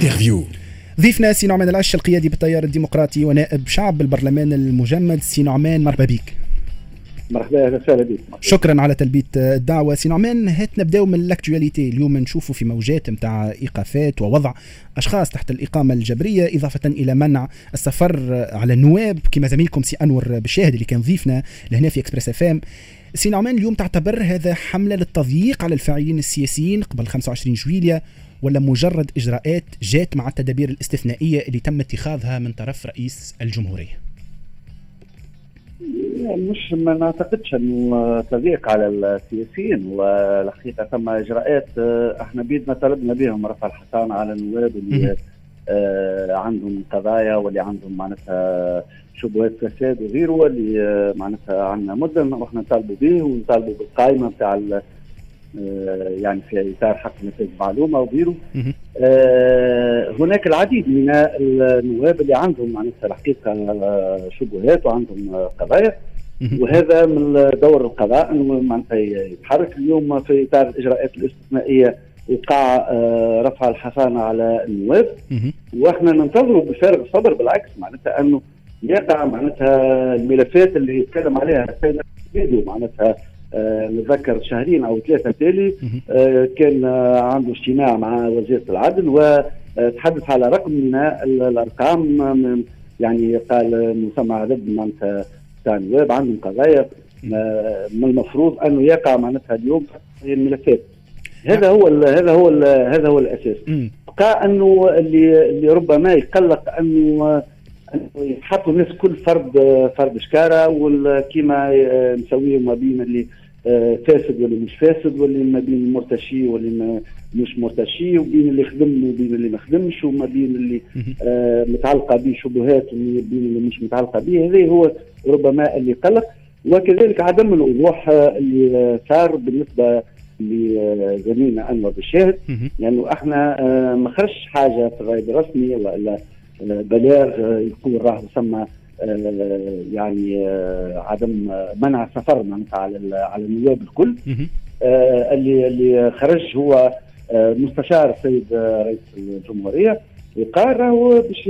interview ضيفنا سي نعمان العش القيادي بالتيار الديمقراطي ونائب شعب بالبرلمان المجمد. سي نعمان مرحبا بك. مرحبا أهلا وسهلا بك. شكرا على تلبيه الدعوة. سي نعمان هات نبدأو من ال actualité. اليوم نشوفوا في موجات نتاع إيقافات ووضع أشخاص تحت الإقامة الجبرية إضافة إلى منع السفر على النواب كما زميلكم سي أنور بشاهد اللي كان ضيفنا لهنا في إكسبريس إف إم. سي نعمان اليوم تعتبر هذا حملة للتضييق على الفاعلين السياسيين قبل 25 جويليا ولا مجرد إجراءات جات مع التدابير الاستثنائية اللي تم اتخاذها من طرف رئيس الجمهورية؟ مش ما نعتقدش انه تضييق على السياسيين والحقيقة ثم إجراءات إحنا بيدنا طلبنا بهم رفع الحصانه على النواب اللي آه عندهم قضايا واللي عندهم معناتها شبهات فساد وغيره واللي معناتها عندنا مده وإحنا نطالبوا به ونطالبوا بالقائمة نتاع آه، يعني في إطار حق نتائج معلومة وغيره. آه هناك العديد من النواب اللي عندهم معناتها الحقيقة شبهات وعندهم قضايا. وهذا من دور القضاء إنه معناتها يتحرك اليوم في إطار الإجراءات الاستثنائية وقع آه رفع الحصانه على النواب. وإحنا ننتظروا بفارغ الصبر بالعكس معناتها إنه يقع معناتها الملفات اللي يتكلم عليها السيد معناتها آه نتذكر شهرين أو ثلاثة تالي آه كان آه عنده اجتماع مع وزيرة العدل وتحدث على رقم من الأرقام يعني قال مسمى عدد معناتها تاع النواب عندهم قضايا آه، من المفروض أنه يقع معناتها اليوم في الملفات. هذا هو ال هذا هو ال هذا هو الأساس. بقى أنه اللي اللي ربما يقلق أنه يحطوا الناس كل فرد فرد شكارة وكيما نسويه ما بين اللي آه، فاسد واللي مش فاسد واللي ما بين المرتشي واللي مش مرتشي وبين اللي خدم وبين اللي ما خدمش وما بين اللي آه متعلقة به شبهات وبين اللي مش متعلقة به. هذا هو ربما اللي قلق. وكذلك عدم الوضوح آه، اللي صار بالنسبة لزميلنا أنور بالشاهد لأنه يعني إحنا آه ما خرجش حاجة في الغايب الرسمي ولا بلاغ يقول راه ثم آه، يعني آه، عدم منع السفر معناتها على على النواب الكل آه، اللي اللي خرج هو مستشار السيد رئيس الجمهورية. وقال راهو باش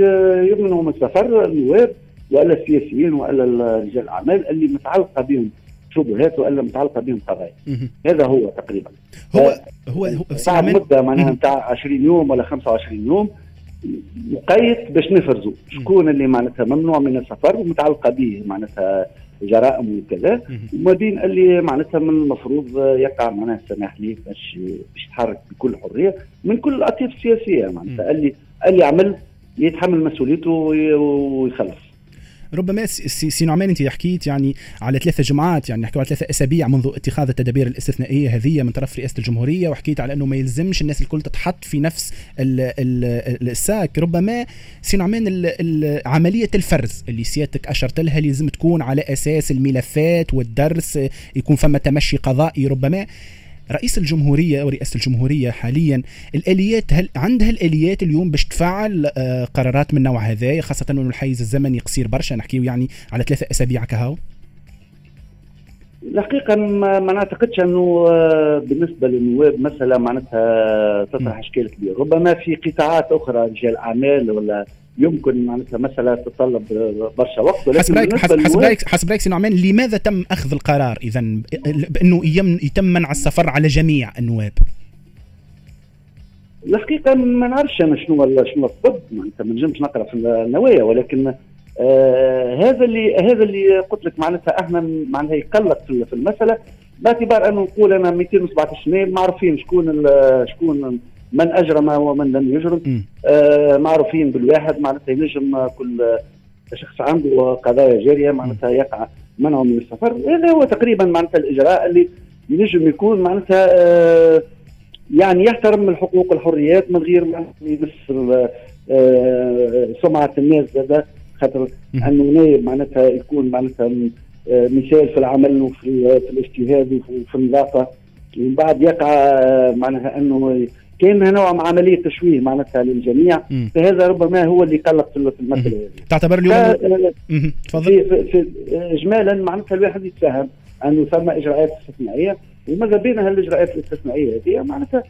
يمنعوا من السفر النواب وألا السياسيين وألا رجال الاعمال اللي متعلقة بهم شبهات وألا متعلقة بهم قضايا. هذا هو تقريبا. هو هو, هو مدة معناها نتاع 20 يوم ولا 25 يوم مقيد باش نفرزوا شكون اللي معناتها ممنوع من السفر ومتعلقة به معناتها جرائم وكذا وما بين اللي معناتها من المفروض يقع معناها السماح ليه باش باش يتحرك بكل حرية من كل الأطياف السياسية معناتها اللي اللي عمل يتحمل مسؤوليته ويخلص. ربما سي نعمان انت حكيت يعني على ثلاثة جمعات يعني نحكي على ثلاثة أسابيع منذ اتخاذ التدابير الاستثنائية هذه من طرف رئاسة الجمهورية وحكيت على أنه ما يلزمش الناس الكل تتحط في نفس ال ال الساك. ربما سي نعمان عملية الفرز اللي سيادتك أشرت لها لازم تكون على أساس الملفات والدرس يكون فما تمشي قضائي ربما رئيس الجمهورية ورئاسه الجمهورية حاليا الآليات هل عندها الآليات اليوم باش تفعل آه، قرارات من نوع هذا خاصة أنه الحيز الزمني قصير برشا نحكيو يعني على ثلاثة أسابيع كهو؟ الحقيقة ما نعتقدش أنه آه، بالنسبة للنواب مسألة معناتها تطرح إشكال كبير ربما في قطاعات أخرى رجال أعمال ولا يمكن معناتها مساله تتطلب برشا وقت ولكن حسب رايك حسب رايك حسب رأيك نعمان لماذا تم أخذ القرار اذا بأنه يتم منع السفر على جميع النواب؟ الحقيقة ما نعرفش أنا شنو شنو الطب معناتها ما نجمش نقرأ في النوايا ولكن آه هذا اللي هذا اللي قلت لك معناتها إحنا معناتها يقلق في المسألة. باعتبار أنه نقول أنا 217 نائب معروفين شكون شكون من أجرم ومن لم يجرم. آه معروفين بالواحد معناتها ينجم كل شخص عنده قضايا جارية معناتها يقع منعه من السفر. هذا هو تقريبا معناتها الإجراء اللي ينجم يكون معناتها آه يعني يحترم الحقوق والحريات من غير ما يمس آه سمعة الناس هذا. خاطر أنه نايب معناتها يكون معناتها آه، مثال في العمل وفي في الاجتهاد وفي النظافة. ومن بعد يقع آه، معناها أنه كان نوع من عملية تشويه معناتها للجميع. فهذا ربما هو اللي قلق في المساله هذه. تعتبر اليوم تفضل. اجمالا معناتها الواحد يتفهم أنه ثم إجراءات استثنائية. وماذا بين هالاجراءات الاستثنائية هذه؟ معناتها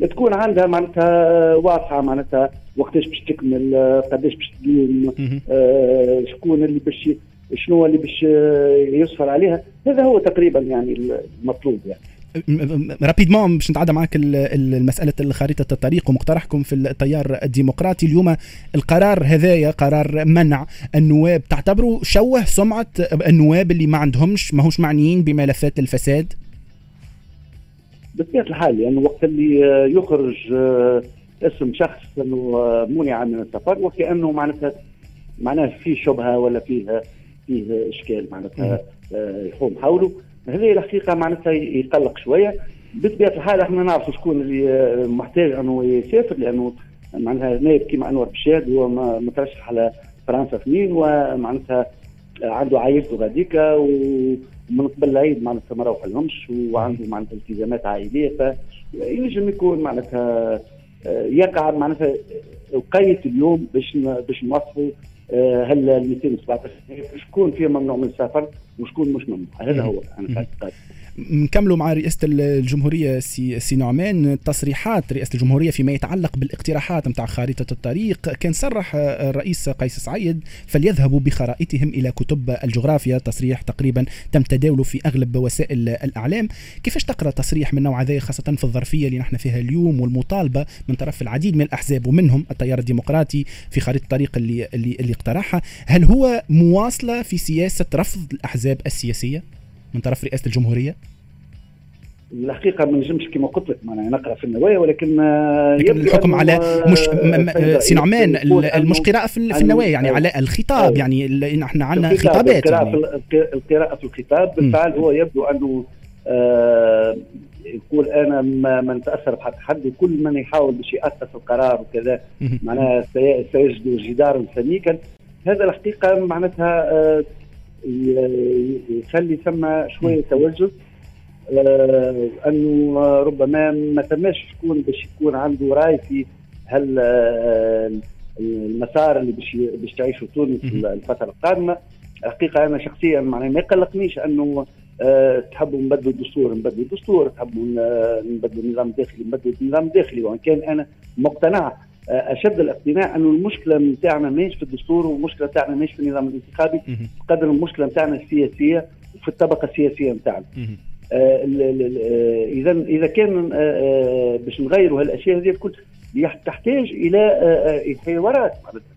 تكون عندها معناتها واضحة معناتها وقتاش باش تكمل قداش باش تدوم آه شكون اللي باش شنو اللي باش يصفر عليها. هذا هو تقريبا يعني المطلوب يعني. رابيدمون باش نتعدى معك مساله خريطه الطريق ومقترحكم في التيار الديمقراطي. اليوم القرار هذايا قرار منع النواب. تعتبروا شوه سمعة النواب اللي ما عندهمش ماهوش معنيين بملفات الفساد؟ بطبيعه الحال يعني وقت اللي يخرج اسم شخص إنه منع من السفر وكأنه معناتها معناه فيه شبهة ولا فيه فيه إشكال معناتها يقوم حوله. هذه الحقيقة معناتها يقلق شوية. بطبيعه الحال إحنا نعرفوا شكون اللي محتاج إنه يسافر لأنه معناتها نائب كيما أنور بشاد هو مترشح على فرنسا اثنين ومعناتها عنده عائلته غاديكا ومن قبل العيد معناتها ما روح لهمش وعنده معناتها التزامات عائلية فينجم يكون معناتها يقع معناتها وقيت اليوم باش باش نوصفوا آه، هل ال 217 شكون فيه ممنوع من السفر؟ وشكون مش ممنوع. هذا هو. أنا نكملوا مع رئاسة الجمهورية سي, سي نعمان. تصريحات رئاسة الجمهورية فيما يتعلق بالاقتراحات نتاع خارطة الطريق. كان صرح الرئيس قيس سعيد فليذهبوا بخرائطهم إلى كتب الجغرافيا. تصريح تقريبا تم تداوله في أغلب وسائل الإعلام. كيفاش تقرأ تصريح من نوع هذا خاصة في الظرفية اللي نحن فيها اليوم والمطالبة من طرف العديد من الأحزاب ومنهم التيار الديمقراطي في خريطه الطريق اللي اللي, اللي اقترحها؟ هل هو مواصلة في سياسة رفض الأحزاب السياسية من طرف رئاسة الجمهورية؟ الحقيقة ما نجمش كما قلت لك معناها نقرأ في النوايا ولكن لكن الحكم على مش سي نعمان المش قراءه في, في النوايا يعني على الخطاب أيوه. يعني إحنا عندنا خطابات القراءة يعني. القراءة في الخطاب بالفعل هو يبدو أنه آه يقول أنا ما, ما نتأثر بحق حد وكل من يحاول باش يأثر في القرار وكذا معناها سيجد جدارا سميكا هذا الحقيقة معناتها آه يخلي ثم شوية توجه. آه أنه ربما ما تماش شكون باش يكون عنده راي في هل آه المسار اللي باش باش تعيشه تونس الفترة القادمة. الحقيقة أنا شخصيا معناها ما يقلقنيش أنه أه تحبوا نبدلوا الدستور نبدلوا الدستور. تحبوا نبدلوا النظام الداخلي نبدلوا النظام الداخلي. وإن كان أنا مقتنع أشد الاقتناع أنه المشكلة نتاعنا ماهيش في الدستور والمشكلة نتاعنا ماهيش في النظام الانتخابي. قدر المشكلة نتاعنا السياسية وفي الطبقة السياسية نتاعنا. آه اذا إذا كان آه, آه، باش نغيروا هالأشياء هذه الكل تحتاج إلى آه حوارات معناتها.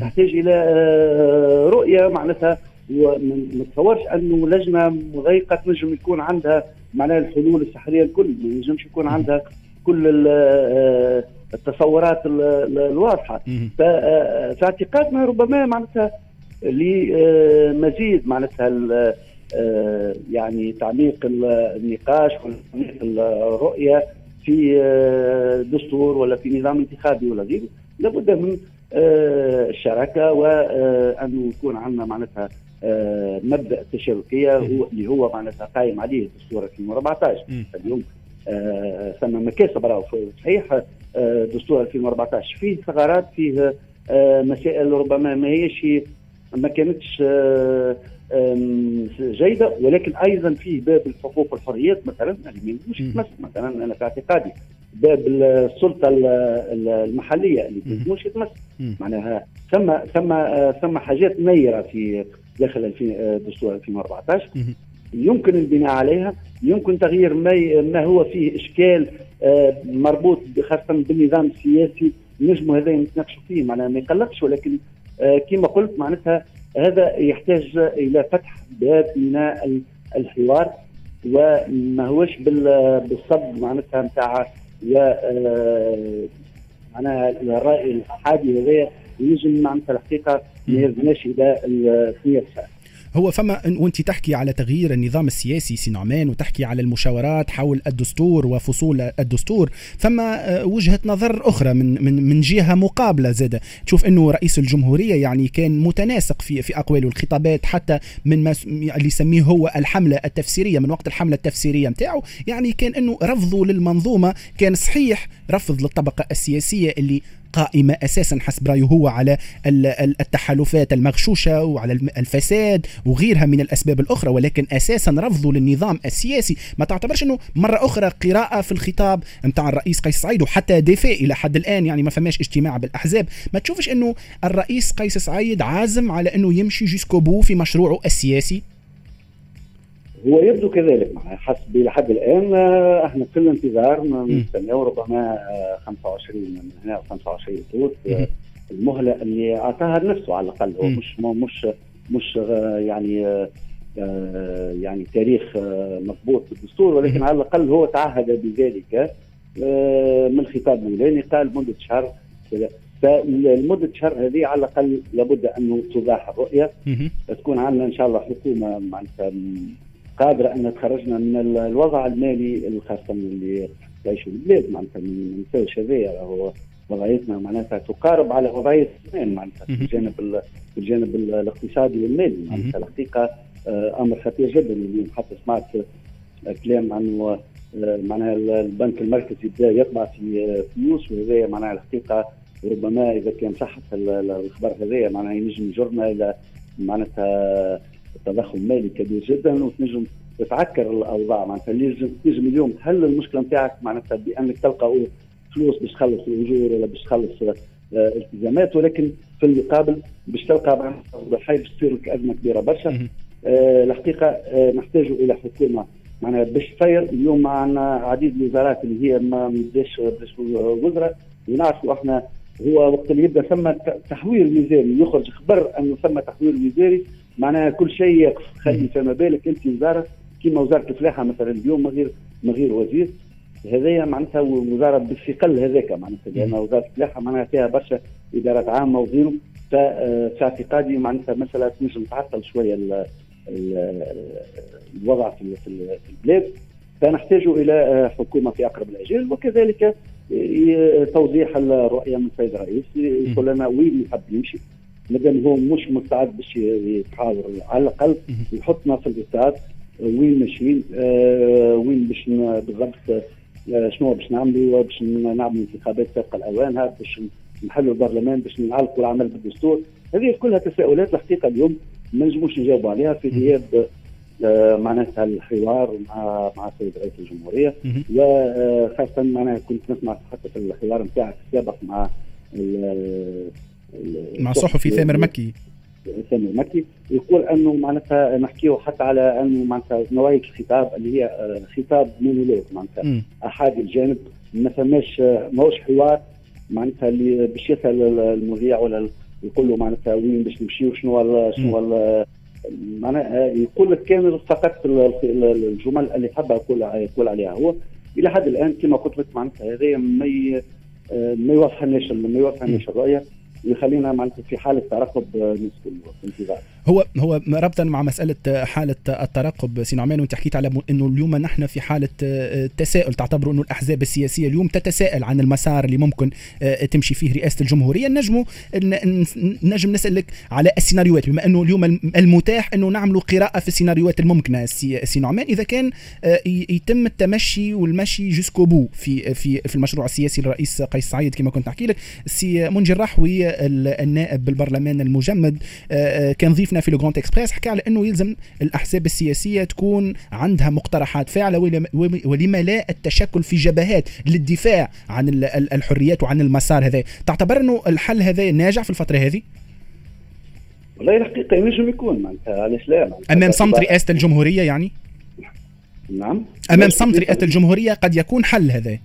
تحتاج إلى آه رؤية معناتها وما نتصورش أنه لجنة مضيقة تنجم يكون عندها معناها الحلول السحرية الكل. ما ينجمش يكون عندها كل آه، التصورات الواضحة. ففي اعتقادنا ربما معناتها لمزيد معناتها آه، يعني تعميق النقاش وتعميق الرؤية في آه، دستور ولا في نظام انتخابي ولا غيره. لابد من الشراكة وانه يكون عندنا معناتها مبدأ التشاركيه هو اللي هو معناتها قائم عليه الدستور 2014 اليوم ثم مكاسب راهو صحيح آه، دستور 2014 فيه ثغرات فيه آه، مسائل ربما ما هيش ما كانتش آه، جيدة. ولكن أيضا فيه باب الحقوق والحريات مثلا اللي مش يتمس مثلا أنا في اعتقادي باب السلطة المحلية اللي مش يتمس معناها ثم ثم ثم حاجات نيرة في داخل دستور 2014 يمكن البناء عليها يمكن تغيير ما ما هو فيه إشكال آه، مربوط خاصة بالنظام السياسي نجموا هذا نتناقشوا فيه. معناها ما يقلقش ولكن آه، كما قلت معناتها هذا يحتاج إلى فتح باب من الحوار وما هوش بالصد معناتها نتاع آه، معناها الرأي الحادي هذا يجب معناتها الحقيقة ما يرجعناش إلى السياسة هو فما وانت تحكي على تغيير النظام السياسي سي نعمان وتحكي على المشاورات حول الدستور وفصول الدستور فما آه، وجهة نظر أخرى من من من جهة مقابلة زادة. تشوف إنه رئيس الجمهورية يعني كان متناسق في في أقواله الخطابات حتى من ما اللي يسميه هو الحملة التفسيرية من وقت الحملة التفسيرية نتاعو يعني كان إنه رفضه للمنظومة كان صحيح رفض للطبقة السياسية اللي قائمة أساسا حسب رأيه هو على التحالفات المغشوشة وعلى الفساد وغيرها من الأسباب الأخرى ولكن أساسا رفضه للنظام السياسي. ما تعتبرش إنه مرة أخرى قراءة في الخطاب نتاع الرئيس قيس سعيد وحتى دفاع إلى حد الآن يعني ما فماش اجتماع بالأحزاب. ما تشوفش إنه الرئيس قيس سعيد عازم على إنه يمشي jusqu'au bout في مشروعه السياسي؟ هو يبدو كذلك حسب لحد الآن آه، إحنا في الانتظار نستناو ربما 25 من هنا 25 توت المهلة اللي أعطاها لنفسه على الأقل. هو مش مش مش آه، يعني آه، يعني تاريخ مضبوط بالدستور ولكن على الأقل هو تعهد بذلك من الخطاب الاولاني قال مده شهر فالمدة شهر هذه على الأقل لابد انه توضح الرؤية. تكون عندنا إن شاء الله حكومة معناتها قادرة أن تخرجنا من الوضع المالي خاصه اللي تعيشه البلاد معناتها من الفوش هذايا هو وضعيتنا معناتها تقارب على وضعية زمان معناتها في الجانب في الجانب الاقتصادي والمالي. معناتها الحقيقة آه، أمر خطير جدا. اللي حتى سمعت كلام عنه آه، معناها البنك المركزي بدأ يطبع في فلوس وهذا معناها الحقيقة ربما إذا كان صحة الخبر هذايا معناها ينجم يجرنا إلى معناتها تضخم مالي كبير جدا وتنجم تتعكر الأوضاع. معناتها تنجم اليوم تحل المشكلة نتاعك معناتها بأنك تلقى فلوس باش تخلص الأجور ولا باش تخلص آه، التزامات. ولكن في المقابل باش تلقى حي باش تصير لك أزمة كبيرة برشا. آه الحقيقة آه نحتاج إلى حكومة. معناها باش تصير اليوم معنا عديد الوزارات اللي هي ما بداش وزراء. ونعرفوا إحنا هو وقت اللي يبدأ ثم تحويل وزاري يخرج خبر أنه ثم تحويل وزاري معناها كل شيء يقف خلي فما بالك انت وزاره كيما وزارة الفلاحة مثلا اليوم من غير من غير وزير هذايا معناتها وزارة بالثقل هذاك معناتها لأن وزارة الفلاحة معناها فيها برشا إدارات عامة وغيره ففي اعتقادي معناتها مسألة تنجم تعطل شوية الوضع في البلاد. فنحتاج إلى حكومة في أقرب الاجال وكذلك توضيح الرؤية من السيد الرئيس يقول لنا وين يحب يمشي. مادام هو مش مستعد باش يتحاور. على الأقل يحطنا في الاطار وين ماشيين آه وين باش بالضبط آه شنو باش نعملوا باش نعملوا انتخابات سابقة الأوان باش نحلوا البرلمان باش نعلقوا العمل بالدستور. هذه كلها تساؤلات الحقيقة اليوم ما نجموش نجاوبوا عليها في غياب آه معناتها الحوار مع مع السيد رئيس الجمهورية. وخاصه معناها كنت نسمع حتى في الحوار نتاعك السابق مع مع صحفي ثامر مكي. ثامر مكي. يقول أنه معناتها نحكيه حتى على أنه معناتها نوعية الخطاب اللي هي آه، خطاب مونولوج معناتها. احادي الجانب ما فماش ماهوش حوار معناتها اللي باش يسأل المذيع ولا يقول له معناتها وين باش نمشي وشنو شنو معناها يقول لك كامل فقط الجمل اللي حاب يقول يقول عليها. هو إلى حد الآن كما قلت لك معناتها هذا ما آه، ما يوفرناش ما يوفرناش الرؤيه يخلينا معناتها في حالة ترقب نسبة الانتظار. هو هو ربطا مع مسألة حالة الترقب سي نعمان وأنت حكيت على إنه اليوم نحن في حالة آه، تساؤل. تعتبروا إنه الأحزاب السياسية اليوم تتساءل عن المسار اللي ممكن آه، تمشي فيه رئاسة الجمهورية. نجموا نجم نسألك على السيناريوهات. بما إنه اليوم المتاح إنه نعملوا قراءة في السيناريوهات الممكنة سي نعمان إذا كان آه، يتم التمشي والمشي jusqu'au bout في في في المشروع السياسي للرئيس قيس سعيد كما كنت أحكي لك. سي منجي الرحوي النائب بالبرلمان المجمد كان ضيف شفنا في Le Grand Express حكى على إنه يلزم الأحزاب السياسية تكون عندها مقترحات فاعله ولما لا التشكل في جبهات للدفاع عن الحريات وعن المسار هذا. تعتبر إنه الحل هذا ناجح في الفترة هذه؟ والله الحقيقة ينجم يكون معناتها علاش لا؟ أمام صمت رئاسة الجمهورية يعني؟ نعم. أمام صمت رئاسة الجمهورية قد يكون حل هذا.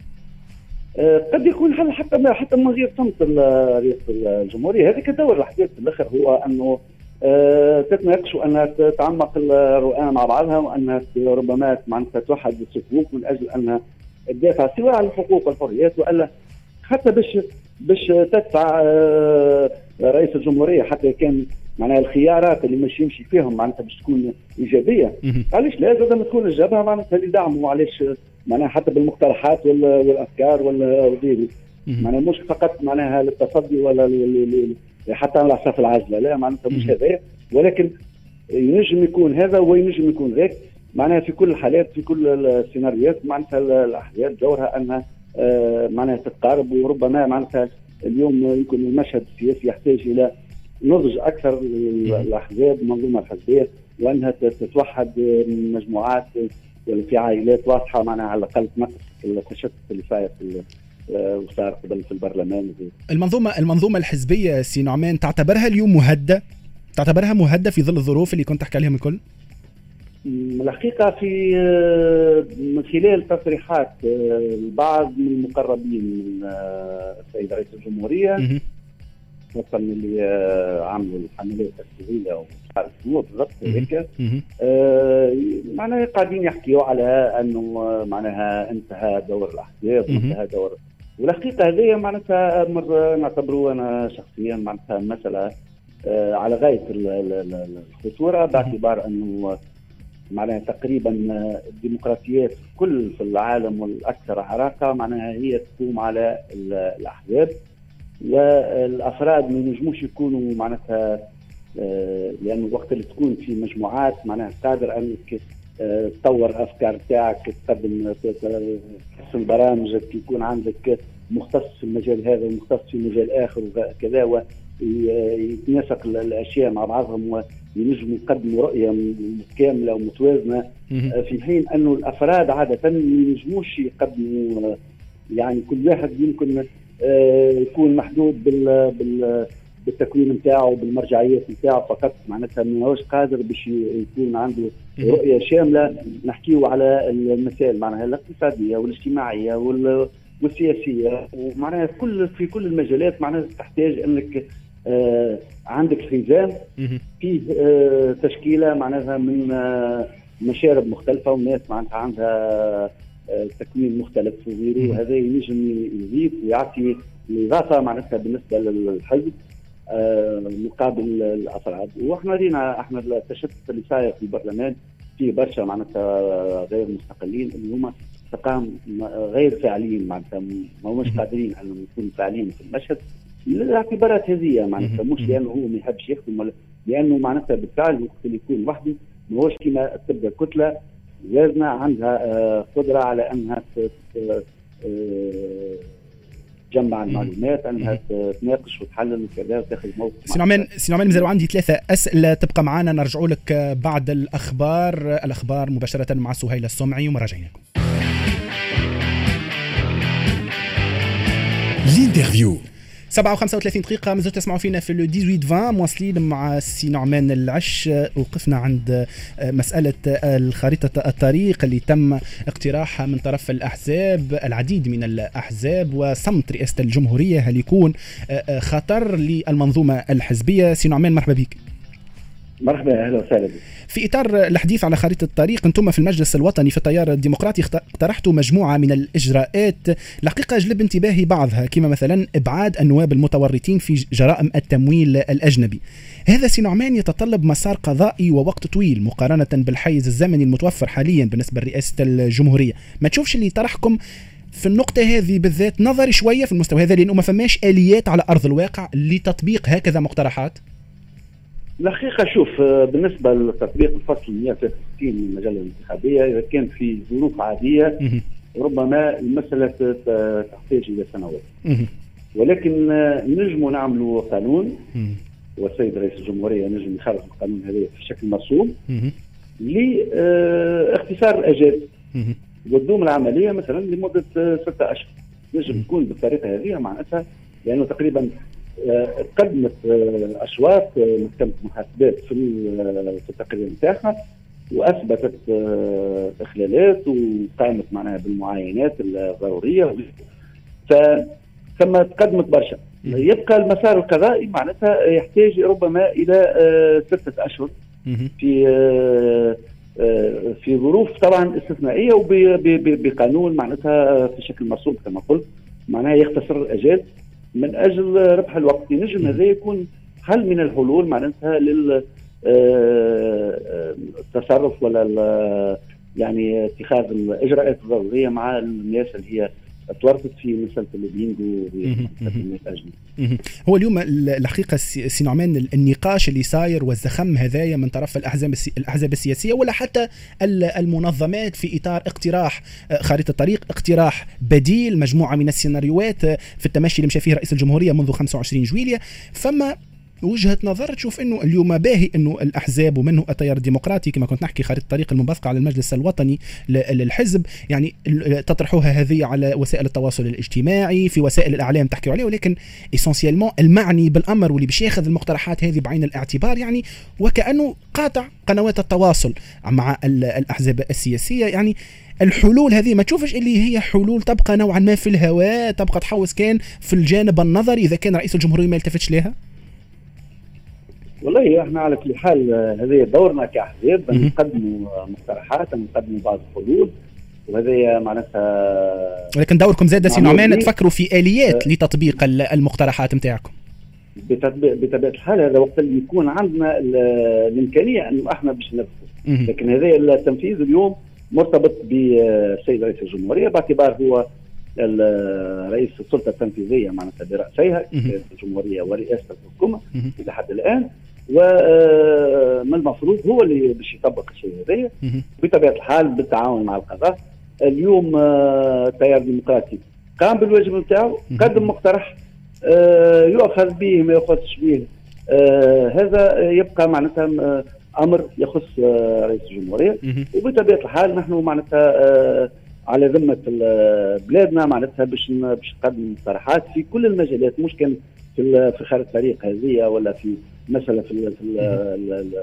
آه، قد يكون حل حتى حتى من غير صمت رئاسة الجمهورية. هذيك دور الحديث في الآخر هو أنه تتناقش وانها تعمق الرؤى مع بعضها وانها ربما معناتها توحد الصفوف من أجل انها تدافع سواء على الحقوق والحريات والا حتى باش باش تدفع أه رئيس الجمهورية حتى كان معناها الخيارات اللي مش يمشي فيهم معناتها باش تكون إيجابية. علاش لا؟ ما تكون الجبهه معناتها اللي دعموا علاش معناها حتى بالمقترحات والأفكار والغيره معناها مش فقط معناها للتصدي ولا حتى على أساس العزلة. لا معناتها مش هذا ولكن ينجم يكون هذا وينجم يكون ذاك معناها في كل الحالات في كل السيناريوهات معناتها الاحزاب دورها أنها آه، معناها تتقارب. وربما معناتها اليوم يمكن المشهد السياسي يحتاج إلى نضج أكثر للأحزاب المنظومه الحزبية وأنها تتوحد مجموعات في عائلات واضحة معناها على الأقل تنقص التشتت اللي صاير في وصار قبل في البرلمان المنظومه المنظومة الحزبية سي نعمان تعتبرها اليوم مهده تعتبرها مهده في ظل الظروف اللي كنت تحكي عليهم الكل؟ الحقيقة في من خلال تصريحات البعض من المقربين من السيد رئيس الجمهورية خاصة اللي عملوا الحملات التسجيليه ومش عارف شنو بالضبط هيك. آه معناها قاعدين يحكيوا على أنه معناها انتهى دور الاحزاب وانتهى دور والحقيقة هذه معناتها أمر نعتبره أنا شخصيا معناتها مسألة آه على غاية الخطوره باعتبار أنه معناها تقريبا الديمقراطيات كل في العالم والأكثر عراقه معناها هي تقوم على الأحزاب. والأفراد ما ينجموش يكونوا معناتها آه، لأنه وقت اللي تكون في مجموعات معناها قادر انك تطور افكار تاعك تقدم تحسن برامجك يكون عندك مختص في المجال هذا ومختص في مجال آخر وكذا ويتناسق الأشياء مع بعضهم وينجموا يقدموا رؤية كامله ومتوازنة. آه، في حين انه الأفراد عادة ما ينجموش يقدموا يعني كل واحد يمكن يكون محدود بال بال بالتكوين نتاعو بالمرجعيات نتاعو فقط. معناتها ما هوش قادر باش يكون عنده رؤية شاملة نحكيو على المسائل معناها الاقتصادية والاجتماعية والسياسية. ومعناها كل في كل المجالات معناها تحتاج إنك آه عندك حزام فيه آه تشكيلة معناها من آه مشارب مختلفة والناس معناتها عندها آه تكوين مختلف. وغيره وهذا ينجم يزيد ويعطي إضافة معناتها بالنسبة للحزب. مقابل الأفراد. وإحنا رينا إحنا التشتت اللي صاير في البرلمان في برشا معناتها غير مستقلين اللي هما تقام غير فاعلين معناتها ما هماش قادرين إنهم يكونوا فاعلين في المشهد. الاعتبارات هذه معناتها مش لأنه هو ما يحبش يخدم ولا لأنه معناتها بالفعل وقت اللي يكون وحده ماهوش كما تبدا كتلة لازم عندها آه، قدرة على إنها تجمع المعلومات أنها تناقش وتحلل وكذا وتاخذ موقف سي نعمان سي نعمان مازالوا عندي ثلاثة اسئله تبقى معنا نرجعوا لك بعد الأخبار. الأخبار مباشرة مع سهيل السمعي ومراجعين لكم 7 و35 دقيقة مازلتوا تسمعوا فينا في le 18 20 مواصلين مع سي نعمان العش. وقفنا عند آه، مسألة الخريطة الطريق اللي تم اقتراحها من طرف الأحزاب العديد من الأحزاب وصمت رئاسة الجمهورية هل يكون آه، آه، خطر للمنظومة الحزبية؟ سي نعمان مرحبا بك. مرحبا أهلا وسهلا في إطار الحديث على خريطة الطريق أنتم في المجلس الوطني في التيار الديمقراطي اقترحتوا مجموعة من الإجراءات الحقيقة جلب انتباهي بعضها كما مثلا إبعاد النواب المتورطين في جرائم التمويل الأجنبي. هذا سي نعمان يتطلب مسار قضائي ووقت طويل مقارنة بالحيز الزمني المتوفر حاليا بالنسبة لرئاسة الجمهورية. ما تشوفش اللي طرحكم في النقطة هذه بالذات نظري شوية في المستوى هذا؟ لأنه ما فماش آليات على أرض الواقع لتطبيق هكذا مقترحات. الحقيقة شوف آه، بالنسبة لتطبيق الفصل 163 من المجلة الانتخابية إذا كان في ظروف عادية ربما المسألة تحتاج إلى سنوات. ولكن آه، نجموا نعملوا قانون. والسيد رئيس الجمهورية نجم يخرج القانون هذا في شكل مرسوم لإختصار آه، الأجال وتدوم العملية مثلا لمدة ستة أشهر. نجم تكون بالطريقة هذه معناتها لأنه تقريبا قدمت آه، أشواط آه، محكمة المحاسبات في في التقرير نتاعها وأثبتت آه، إخلالات وقامت معناها بالمعاينات الضرورية. ثم تقدمت برشا. يبقى المسار القضائي معناتها يحتاج ربما إلى ستة أشهر في في ظروف طبعا استثنائية وبقانون معناتها في شكل مرسوم كما قلت معناها يختصر الاجال من أجل ربح الوقت. نجم هذا يكون حل من الحلول معناتها لل آه، التصرف ولا يعني اتخاذ الإجراءات الضرورية مع الناس اللي هي تورطت في مساله اللوبينغ هو اليوم الحقيقة سي نعمان النقاش اللي صاير والزخم هذايا من طرف الأحزاب الأحزاب السياسية ولا حتى المنظمات في إطار اقتراح آه، خارطة طريق اقتراح بديل مجموعة من السيناريوهات آه، في التمشي اللي مشى فيه رئيس الجمهورية منذ 25 جويليا فما وجهة نظر تشوف إنه اليوم باهي إنه الأحزاب ومنه التيار الديمقراطي كما كنت نحكي خارطه الطريق المنبثقه على المجلس الوطني للحزب. يعني تطرحوها هذه على وسائل التواصل الاجتماعي في وسائل الإعلام تحكيوا عليه ولكن اسونسيالمون المعني بالأمر واللي باش ياخذ المقترحات هذه بعين الاعتبار يعني وكأنه قاطع قنوات التواصل مع الأحزاب السياسية. يعني الحلول هذه ما تشوفش اللي هي حلول تبقى نوعا ما في الهواء تبقى تحوس كان في الجانب النظري. إذا كان رئيس الجمهورية ما يلتفتش لها؟ والله إحنا على كل حال هذا دورنا كاحزاب نقدموا مقترحات نقدموا بعض الحلول. وهذا معناتها ولكن دوركم زاد سي نعمان تفكروا في آليات أه. لتطبيق المقترحات نتاعكم. بطبيعة الحال هذا وقت اللي يكون عندنا الإمكانية إنه إحنا باش ننفذ لكن هذا التنفيذ اليوم مرتبط بالسيد رئيس الجمهورية باعتبار هو رئيس السلطة التنفيذية معناتها برأسيها الجمهورية ورئاسة الحكومة. إلى حد الآن ومن المفروض هو اللي باش يطبق الشيء هذايا بطبيعة الحال بالتعاون مع القضاء. اليوم آه، التيار الديمقراطي قام بالواجب نتاعو قدم مقترح آه، يؤخذ به ما يخصش به آه، هذا يبقى معناتها أمر يخص رئيس الجمهورية. وبطبيعة الحال نحن معناتها على ذمة بلادنا معناتها باش باش نقدم مقترحات في كل المجالات مش كان في في خارج الطريق هذه ولا في مثلا في,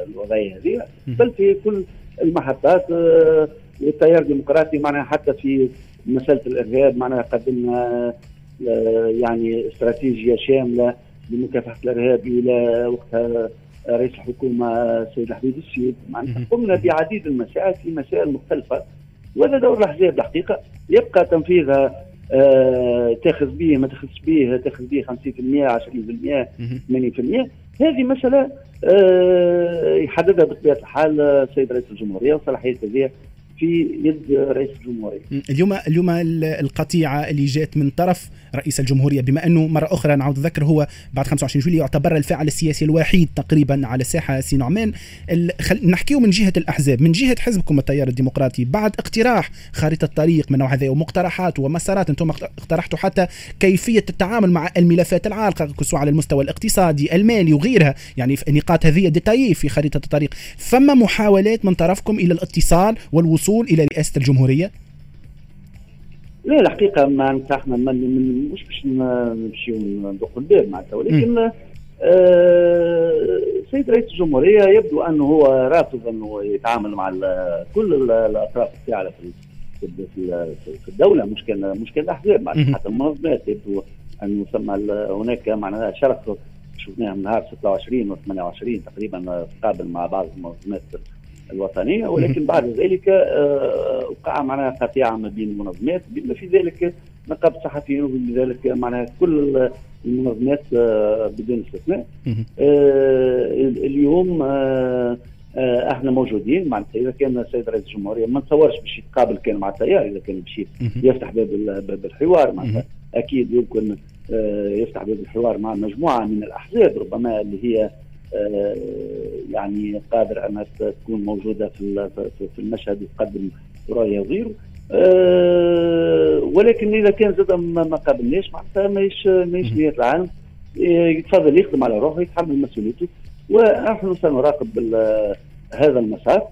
الوضعية هذه. بل في كل المحطات آه، والتيار الديمقراطي معناها حتى في مسألة الإرهاب معناها قدمنا آه، يعني استراتيجية شاملة لمكافحة الإرهاب إلى وقتها رئيس الحكومة السيد الحبيب السيد. معناها قمنا بعديد المسائل في مسائل مختلفة وهذا دور الأحزاب الحقيقة. يبقى تنفيذها آه تاخذ به ما تاخذش به تاخذ به 50% 20% 80% هذه مسألة آه يحددها بطبيعة الحال السيد رئيس الجمهورية وصلاحية هذه في يد رئيس الجمهورية. اليوم اليوم القطيعه اللي جات من طرف رئيس الجمهورية بما أنه مرة أخرى نعود نذكر هو بعد 25 جويلية يعتبر الفاعل السياسي الوحيد تقريبا على الساحه سي نعمان. نحكيه من جهة الأحزاب من جهة حزبكم التيار الديمقراطي. بعد اقتراح خارطة طريق من نوع هذا ومقترحات ومسارات أنتم اقترحتوا حتى كيفية التعامل مع الملفات العالقة سواء على المستوى الاقتصادي المالي وغيرها. يعني في النقاط هذه ديتايي في خريطة الطريق. فما محاولات من طرفكم إلى الاتصال والوصول الوصول إلى رئاسة الجمهورية؟ لا الحقيقة ما إحنا من مش باش نمشيو ندقوا الباب معناتها ولكن السيد آه رئيس الجمهورية يبدو أنه هو رافض أنه يتعامل مع كل الأطراف الفاعله في في الدولة مش كان مش كان الاحزاب معناتها حتى المنظمات يبدو أن يسمى هناك معناها شرخ شفناها من نهار 26 و 28 تقريبا تقابل مع بعض المنظمات الوطنية ولكن بعد ذلك آه، وقع معناها قطيعه ما بين المنظمات. بما في ذلك نقابه الصحفيين وبذلك معناها كل المنظمات آه، بدون استثناء. آه، اليوم إحنا موجودين معناتها إذا كان السيد رئيس الجمهورية ما نتصورش باش يتقابل كان مع التيار إذا كان باش يفتح باب باب الحوار معناتها أكيد يمكن يفتح باب الحوار مع مجموعة من الأحزاب ربما اللي هي يعني قادر انها تكون موجودة في في المشهد وتقدم رؤية وغيره. أه ولكن إذا كان زاد ما قابلناش معناتها ماهيش ماهيش نية العالم يتفضل يخدم على روحه يتحمل مسؤوليته. ونحن سنراقب هذا المسار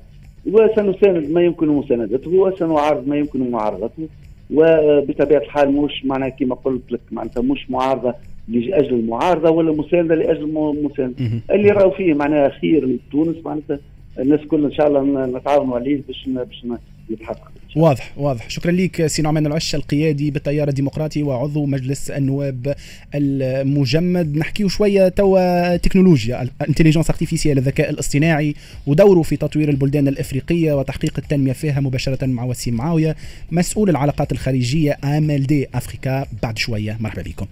وسنساند ما يمكن مساندته وسنعارض ما يمكن معارضته. وبطبيعة الحال مش معناها كما قلت لك معناتها مش معارضة لأجل المعارضة ولا مساندة لأجل مساندة. اللي راهو فيه معناها خير لتونس معناتها الناس كل إن شاء الله نتعاونوا عليه باش باش يتحقق واضح واضح. شكرا لك سي نعمان العش القيادي بالتيار الديمقراطي وعضو مجلس النواب المجمد. نحكيو شوية توا تكنولوجيا ال intelligence artificielle الذكاء الاصطناعي ودوره في تطوير البلدان الإفريقية وتحقيق التنمية فيها مباشرة مع وسيم معاوية مسؤول العلاقات الخارجيه امل دي أفريكا. بعد شوية مرحبا بكم.